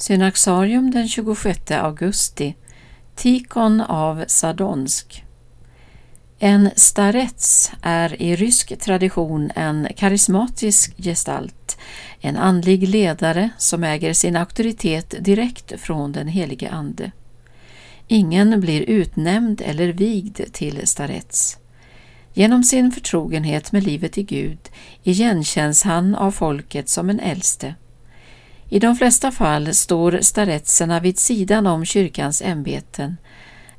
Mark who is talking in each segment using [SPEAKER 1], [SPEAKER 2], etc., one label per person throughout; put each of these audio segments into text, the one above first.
[SPEAKER 1] Synaxarium den 26 augusti Tikon av Sadonsk En starets är i rysk tradition en karismatisk gestalt, en andlig ledare som äger sin auktoritet direkt från den helige Ande. Ingen blir utnämnd eller vigd till starets. Genom sin förtrogenhet med livet i Gud igenkänns han av folket som en äldste. I de flesta fall står staretserna vid sidan om kyrkans ämbeten,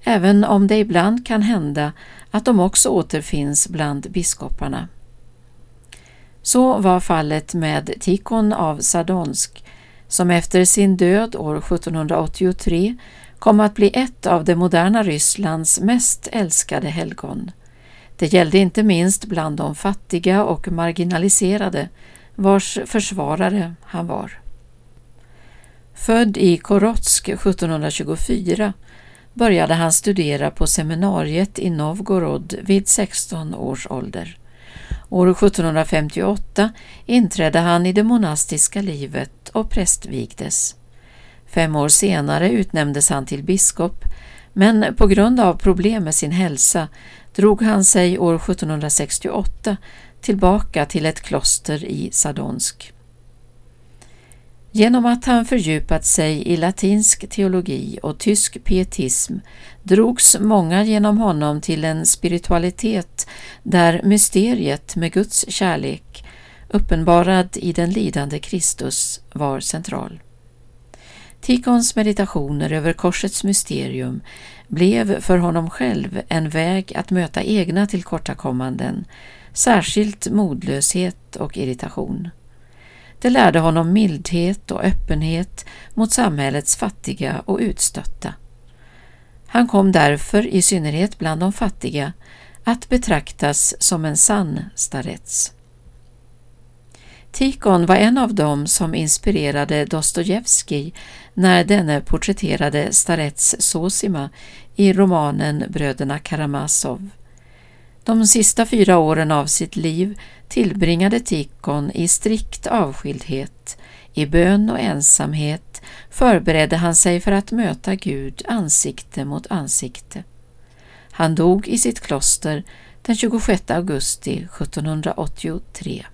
[SPEAKER 1] även om det ibland kan hända att de också återfinns bland biskoparna. Så var fallet med Tikon av Sadonsk, som efter sin död år 1783 kom att bli ett av det moderna Rysslands mest älskade helgon. Det gällde inte minst bland de fattiga och marginaliserade, vars försvarare han var. Född i Korotsk 1724 började han studera på seminariet i Novgorod vid 16 års ålder. År 1758 inträdde han i det monastiska livet och prästvigdes. Fem år senare utnämndes han till biskop, men på grund av problem med sin hälsa drog han sig år 1768 tillbaka till ett kloster i Sadonsk. Genom att han fördjupat sig i latinsk teologi och tysk pietism drogs många genom honom till en spiritualitet där mysteriet med Guds kärlek, uppenbarad i den lidande Kristus, var central. Tikons meditationer över korsets mysterium blev för honom själv en väg att möta egna tillkortakommanden, särskilt modlöshet och irritation. Det lärde honom mildhet och öppenhet mot samhällets fattiga och utstötta. Han kom därför, i synnerhet bland de fattiga, att betraktas som en sann starets. Tikon var en av dem som inspirerade Dostojevskij när denne porträtterade starets Sosima i romanen Bröderna Karamazov. De sista fyra åren av sitt liv tillbringade Tikon i strikt avskildhet, i bön och ensamhet förberedde han sig för att möta Gud ansikte mot ansikte. Han dog i sitt kloster den 26 augusti 1783.